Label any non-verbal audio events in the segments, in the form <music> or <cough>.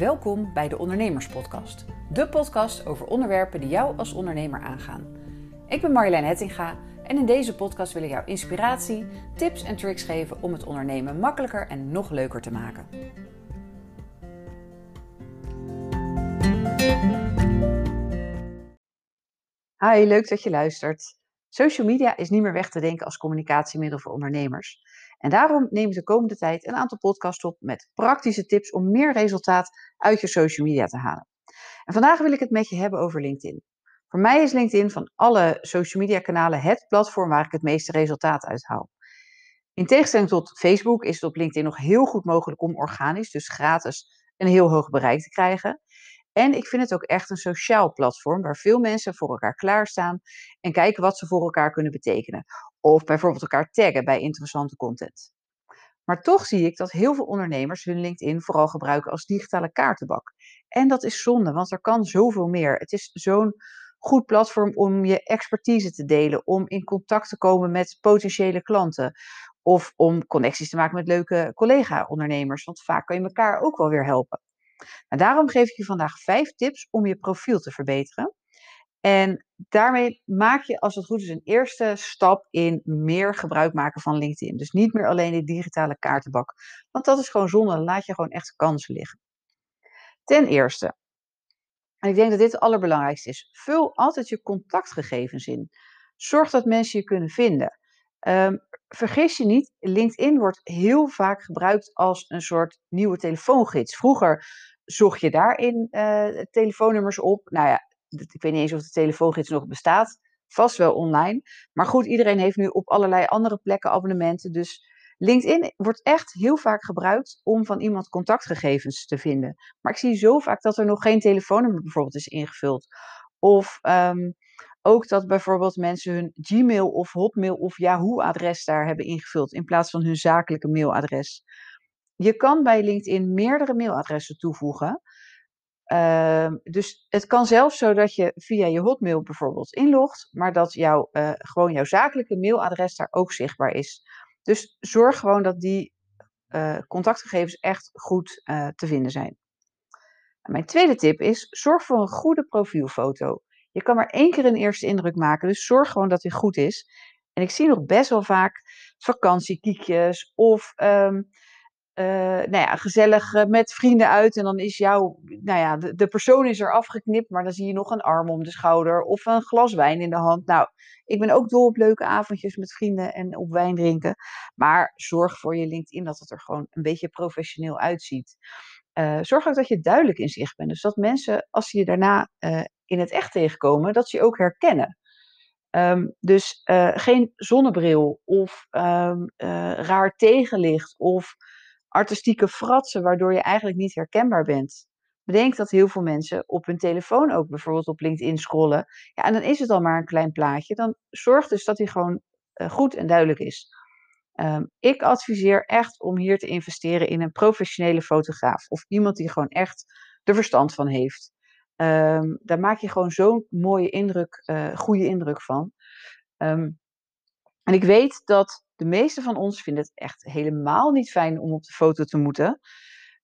Welkom bij de Ondernemerspodcast. De podcast over onderwerpen die jou als ondernemer aangaan. Ik ben Marjolein Hettinga en in deze podcast wil ik jou inspiratie, tips en tricks geven om het ondernemen makkelijker en nog leuker te maken. Hi, leuk dat je luistert. Social media is niet meer weg te denken als communicatiemiddel voor ondernemers. En daarom neem ik de komende tijd een aantal podcasts op met praktische tips om meer resultaat uit je social media te halen. En vandaag wil ik het met je hebben over LinkedIn. Voor mij is LinkedIn van alle social media kanalen het platform waar ik het meeste resultaat uit haal. In tegenstelling tot Facebook is het op LinkedIn nog heel goed mogelijk om organisch, dus gratis, een heel hoog bereik te krijgen. En ik vind het ook echt een sociaal platform waar veel mensen voor elkaar klaarstaan en kijken wat ze voor elkaar kunnen betekenen. Of bijvoorbeeld elkaar taggen bij interessante content. Maar toch zie ik dat heel veel ondernemers hun LinkedIn vooral gebruiken als digitale kaartenbak. En dat is zonde, want er kan zoveel meer. Het is zo'n goed platform om je expertise te delen, om in contact te komen met potentiële klanten. Of om connecties te maken met leuke collega-ondernemers. Want vaak kan je elkaar ook wel weer helpen. En daarom geef ik je vandaag vijf tips om je profiel te verbeteren. En daarmee maak je, als het goed is, een eerste stap in meer gebruik maken van LinkedIn. Dus niet meer alleen de digitale kaartenbak. Want dat is gewoon zonde. Laat je gewoon echt kansen liggen. Ten eerste, en ik denk dat dit het allerbelangrijkste is, vul altijd je contactgegevens in. Zorg dat mensen je kunnen vinden. Um, vergis je niet, LinkedIn wordt heel vaak gebruikt als een soort nieuwe telefoongids. Vroeger zocht je daarin uh, telefoonnummers op. Nou ja, ik weet niet eens of de telefoongids nog bestaat. Vast wel online. Maar goed, iedereen heeft nu op allerlei andere plekken abonnementen. Dus LinkedIn wordt echt heel vaak gebruikt om van iemand contactgegevens te vinden. Maar ik zie zo vaak dat er nog geen telefoonnummer bijvoorbeeld is ingevuld. Of um, ook dat bijvoorbeeld mensen hun Gmail of Hotmail of Yahoo-adres daar hebben ingevuld in plaats van hun zakelijke mailadres. Je kan bij LinkedIn meerdere mailadressen toevoegen. Uh, dus het kan zelfs zo dat je via je Hotmail bijvoorbeeld inlogt, maar dat jouw, uh, gewoon jouw zakelijke mailadres daar ook zichtbaar is. Dus zorg gewoon dat die uh, contactgegevens echt goed eh, te vinden zijn. En mijn tweede tip is: zorg voor een goede profielfoto. Je kan maar één keer een eerste indruk maken, dus zorg gewoon dat die goed is. En ik zie nog best wel vaak vakantiekiekjes of um, uh, nou ja, gezellig uh, met vrienden uit. En dan is jouw, nou ja, de, de, persoon is er afgeknipt, maar dan zie je nog een arm om de schouder of een glas wijn in de hand. Nou, ik ben ook dol op leuke avondjes met vrienden en op wijn drinken. Maar zorg voor je LinkedIn dat het er gewoon een beetje professioneel uitziet. Uh, zorg ook dat je duidelijk in zicht bent. Dus dat mensen, als ze je daarna in het echt tegenkomen, dat ze je ook herkennen. Um, dus geen zonnebril of uh, raar tegenlicht of artistieke fratsen waardoor je eigenlijk niet herkenbaar bent. Bedenk dat heel veel mensen op hun telefoon ook bijvoorbeeld op LinkedIn scrollen. Ja, en dan is het al maar een klein plaatje. Dan zorg dus dat hij gewoon uh, goed en duidelijk is. Um, ik adviseer echt om hier te investeren in een professionele fotograaf. Of iemand die gewoon echt er verstand van heeft. Um, daar maak je gewoon zo'n mooie indruk, uh, goede indruk van. Um, en ik weet dat de meeste van ons vinden het echt helemaal niet fijn om op de foto te moeten.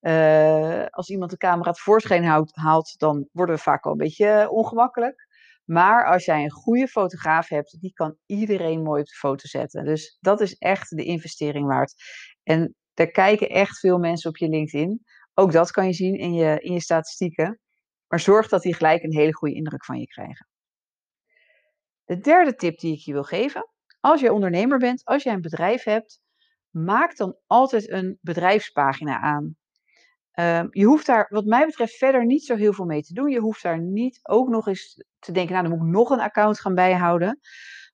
Uh, als iemand de camera tevoorschijn houdt, haalt, dan worden we vaak al een beetje ongemakkelijk. Maar als jij een goede fotograaf hebt, die kan iedereen mooi op de foto zetten. Dus dat is echt de investering waard. En daar kijken echt veel mensen op je LinkedIn. Ook dat kan je zien in je, in je statistieken. Maar zorg dat die gelijk een hele goede indruk van je krijgen. De derde tip die ik je wil geven. Als jij ondernemer bent, als jij een bedrijf hebt, maak dan altijd een bedrijfspagina aan. Um, je hoeft daar, wat mij betreft, verder niet zo heel veel mee te doen. Je hoeft daar niet ook nog eens te denken, nou dan moet ik nog een account gaan bijhouden.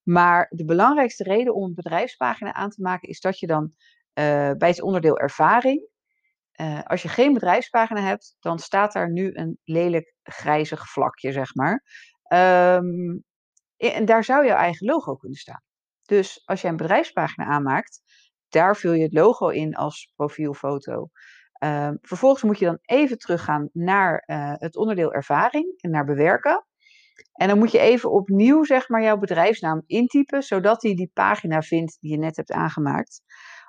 Maar de belangrijkste reden om een bedrijfspagina aan te maken is dat je dan uh, bij het onderdeel ervaring uh, als je geen bedrijfspagina hebt, dan staat daar nu een lelijk grijzig vlakje, zeg maar. Um, en daar zou jouw eigen logo kunnen staan. Dus als je een bedrijfspagina aanmaakt, daar vul je het logo in als profielfoto. Um, vervolgens moet je dan even teruggaan naar uh, het onderdeel ervaring en naar bewerken. En dan moet je even opnieuw zeg maar, jouw bedrijfsnaam intypen, zodat hij die pagina vindt die je net hebt aangemaakt.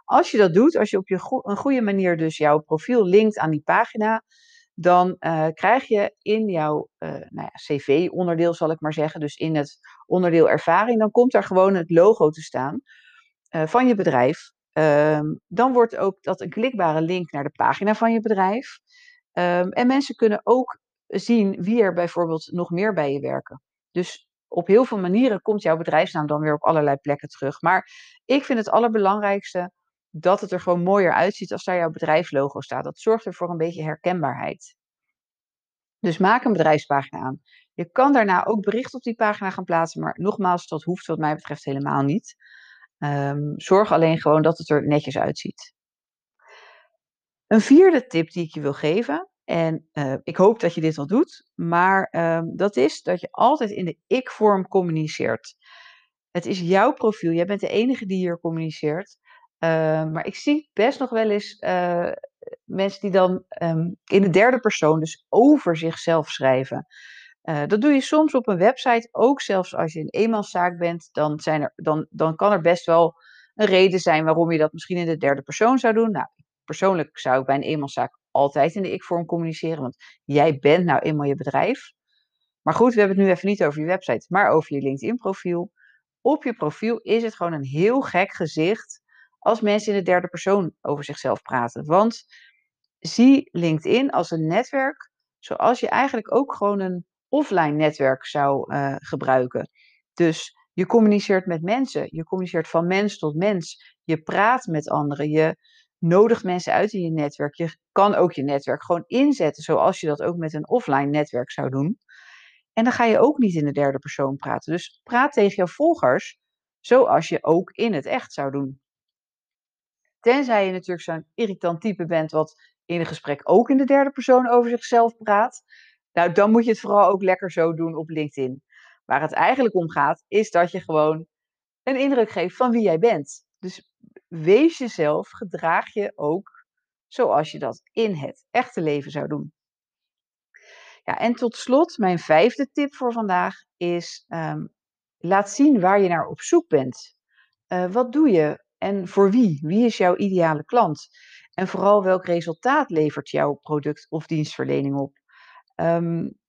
Als je dat doet, als je op je een goede manier dus jouw profiel linkt aan die pagina, dan uh, krijg je in jouw uh, nou ja, cv-onderdeel, zal ik maar zeggen, dus in het onderdeel ervaring, dan komt daar gewoon het logo te staan uh, van je bedrijf. Um, dan wordt ook dat een klikbare link naar de pagina van je bedrijf. Um, en mensen kunnen ook zien wie er bijvoorbeeld nog meer bij je werken. Dus op heel veel manieren komt jouw bedrijfsnaam dan weer op allerlei plekken terug. Maar ik vind het allerbelangrijkste dat het er gewoon mooier uitziet als daar jouw bedrijfslogo staat. Dat zorgt er voor een beetje herkenbaarheid. Dus maak een bedrijfspagina aan. Je kan daarna ook bericht op die pagina gaan plaatsen, maar nogmaals, dat hoeft wat mij betreft helemaal niet. Um, zorg alleen gewoon dat het er netjes uitziet. Een vierde tip die ik je wil geven, en uh, ik hoop dat je dit wel doet, maar um, dat is dat je altijd in de ik-vorm communiceert. Het is jouw profiel, jij bent de enige die hier communiceert. Uh, maar ik zie best nog wel eens uh, mensen die dan um, in de derde persoon, dus over zichzelf schrijven. Uh, dat doe je soms op een website, ook zelfs als je een eenmanszaak bent, dan, zijn er, dan, dan kan er best wel een reden zijn waarom je dat misschien in de derde persoon zou doen. Nou, persoonlijk zou ik bij een eenmanszaak altijd in de ik-vorm communiceren, want jij bent nou eenmaal je bedrijf. Maar goed, we hebben het nu even niet over je website, maar over je LinkedIn-profiel. Op je profiel is het gewoon een heel gek gezicht als mensen in de derde persoon over zichzelf praten. Want zie LinkedIn als een netwerk zoals je eigenlijk ook gewoon een offline netwerk zou uh, gebruiken. Dus je communiceert met mensen, je communiceert van mens tot mens, je praat met anderen, je nodigt mensen uit in je netwerk. Je kan ook je netwerk gewoon inzetten zoals je dat ook met een offline netwerk zou doen. En dan ga je ook niet in de derde persoon praten. Dus praat tegen jouw volgers zoals je ook in het echt zou doen. Tenzij je natuurlijk zo'n irritant type bent wat in een gesprek ook in de derde persoon over zichzelf praat. Nou, dan moet je het vooral ook lekker zo doen op LinkedIn. Waar het eigenlijk om gaat, is dat je gewoon een indruk geeft van wie jij bent. Dus wees jezelf, gedraag je ook zoals je dat in het echte leven zou doen. Ja, en tot slot, mijn vijfde tip voor vandaag is: um, laat zien waar je naar op zoek bent. Uh, wat doe je en voor wie? Wie is jouw ideale klant? En vooral welk resultaat levert jouw product of dienstverlening op? Um,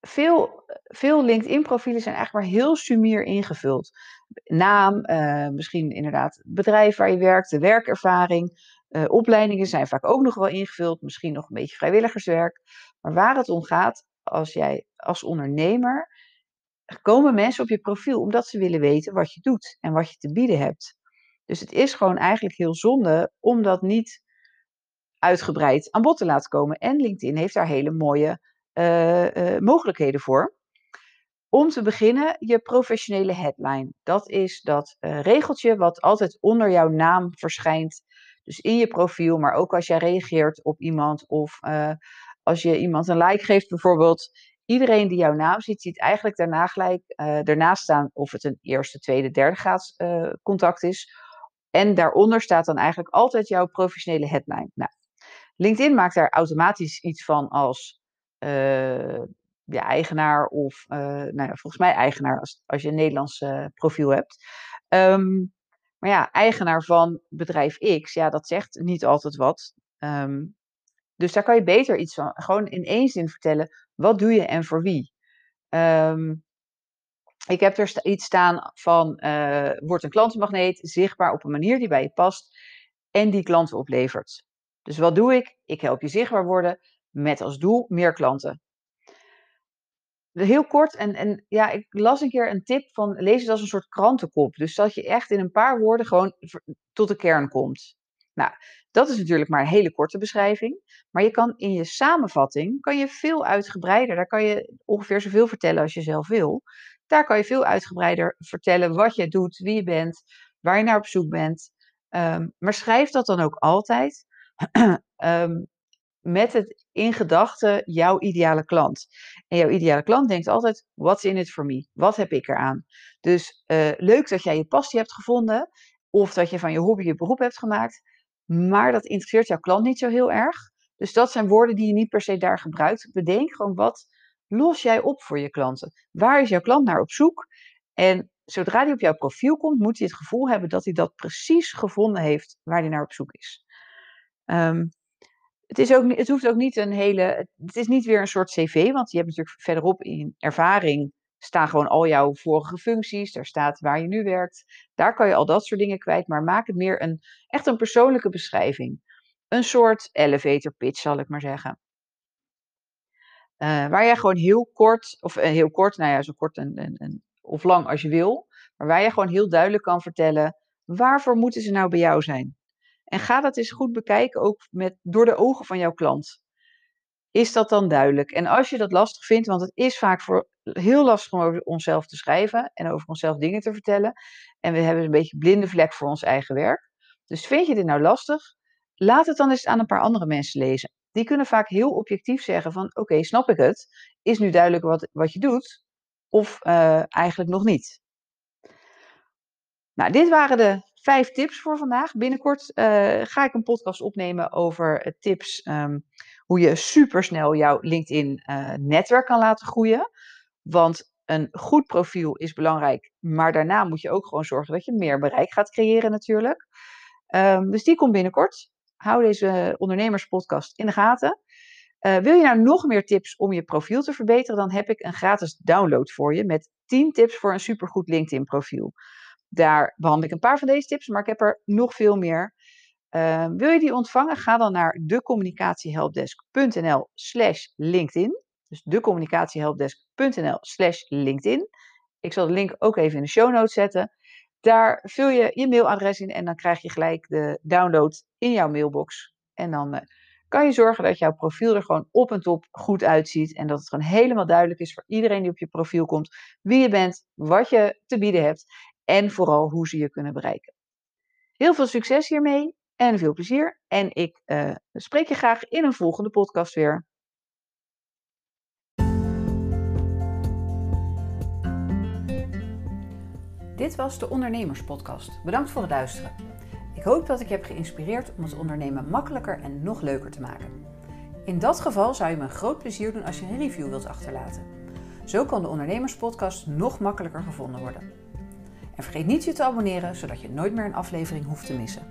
veel, veel LinkedIn-profielen zijn eigenlijk maar heel sumier ingevuld. Naam, uh, misschien inderdaad het bedrijf waar je werkt, de werkervaring. Uh, opleidingen zijn vaak ook nog wel ingevuld, misschien nog een beetje vrijwilligerswerk. Maar waar het om gaat, als jij als ondernemer, komen mensen op je profiel omdat ze willen weten wat je doet en wat je te bieden hebt. Dus het is gewoon eigenlijk heel zonde om dat niet uitgebreid aan bod te laten komen. En LinkedIn heeft daar hele mooie uh, uh, mogelijkheden voor. Om te beginnen, je professionele headline. Dat is dat uh, regeltje wat altijd onder jouw naam verschijnt. Dus in je profiel, maar ook als jij reageert op iemand of als je iemand een like geeft bijvoorbeeld. Iedereen die jouw naam ziet, ziet eigenlijk daarna gelijk ernaast staan of het een eerste, tweede, derde graads contact is. En daaronder staat dan eigenlijk altijd jouw professionele headline. Nou, LinkedIn maakt daar automatisch iets van als uh, ja, eigenaar of, uh, nou ja, volgens mij eigenaar als, als je een Nederlands uh, profiel hebt. Um, maar ja, eigenaar van bedrijf X, ja, dat zegt niet altijd wat. Um, dus daar kan je beter iets van, gewoon in één zin vertellen, wat doe je en voor wie? Um, ik heb er iets staan van, uh, wordt een klantenmagneet zichtbaar op een manier die bij je past en die klanten oplevert. Dus wat doe ik? Ik help je zichtbaar worden met als doel meer klanten. Heel kort, en, en ja, ik las een keer een tip van lees het als een soort krantenkop. Dus dat je echt in een paar woorden gewoon tot de kern komt. Nou, dat is natuurlijk maar een hele korte beschrijving. Maar je kan in je samenvatting kan je veel uitgebreider. Daar kan je ongeveer zoveel vertellen als je zelf wil. Daar kan je veel uitgebreider vertellen wat je doet, wie je bent, waar je naar op zoek bent. Um, maar schrijf dat dan ook altijd um, <clears throat> met het in gedachten jouw ideale klant. En jouw ideale klant denkt altijd, what's in it for me? Wat heb ik eraan? Dus uh, leuk dat jij je passie hebt gevonden of dat je van je hobby je beroep hebt gemaakt, maar dat interesseert jouw klant niet zo heel erg. Dus dat zijn woorden die je niet per se daar gebruikt. Bedenk gewoon wat los jij op voor je klanten? Waar is jouw klant naar op zoek? En zodra die op jouw profiel komt, moet hij het gevoel hebben dat hij dat precies gevonden heeft waar hij naar op zoek is. Um, het, is ook, het hoeft ook niet een hele. Het is niet weer een soort cv, want je hebt natuurlijk verderop in ervaring staan gewoon al jouw vorige functies. Daar staat waar je nu werkt. Daar kan je al dat soort dingen kwijt. Maar maak het meer een echt een persoonlijke beschrijving. Een soort elevator pitch, zal ik maar zeggen. Uh, waar jij gewoon heel kort, of uh, heel kort, nou ja, zo kort en, en, en, of lang als je wil. Maar waar je gewoon heel duidelijk kan vertellen. Waarvoor moeten ze nou bij jou zijn? En ga dat eens goed bekijken, ook met, door de ogen van jouw klant. Is dat dan duidelijk? En als je dat lastig vindt, want het is vaak voor heel lastig om over onszelf te schrijven en over onszelf dingen te vertellen. En we hebben een beetje blinde vlek voor ons eigen werk. Dus vind je dit nou lastig? Laat het dan eens aan een paar andere mensen lezen. Die kunnen vaak heel objectief zeggen van oké, snap ik het? Is nu duidelijk wat, wat je doet? Of uh, eigenlijk nog niet? Nou, dit waren de vijf tips voor vandaag. Binnenkort uh, ga ik een podcast opnemen over uh, tips um, hoe je supersnel jouw LinkedIn-netwerk kan laten groeien. Want een goed profiel is belangrijk, maar daarna moet je ook gewoon zorgen dat je meer bereik gaat creëren natuurlijk. Um, dus die komt binnenkort. Hou deze ondernemerspodcast in de gaten. Uh, wil je nou nog meer tips om je profiel te verbeteren, dan heb ik een gratis download voor je met 10 tips voor een supergoed LinkedIn profiel. Daar behandel ik een paar van deze tips, maar ik heb er nog veel meer. Uh, wil je die ontvangen? Ga dan naar decommunicatiehelpdesk.nl slash LinkedIn. Dus decommunicatiehelpdesk.nl slash LinkedIn. Ik zal de link ook even in de show notes zetten. Daar vul je je mailadres in en dan krijg je gelijk de download in jouw mailbox. En dan uh, kan je zorgen dat jouw profiel er gewoon op en top goed uitziet. En dat het gewoon helemaal duidelijk is voor iedereen die op je profiel komt wie je bent, wat je te bieden hebt en vooral hoe ze je kunnen bereiken. Heel veel succes hiermee en veel plezier. En ik uh, spreek je graag in een volgende podcast weer. Dit was de Ondernemerspodcast. Bedankt voor het luisteren. Ik hoop dat ik je heb geïnspireerd om het ondernemen makkelijker en nog leuker te maken. In dat geval zou je me een groot plezier doen als je een review wilt achterlaten. Zo kan de Ondernemerspodcast nog makkelijker gevonden worden. En vergeet niet je te abonneren, zodat je nooit meer een aflevering hoeft te missen.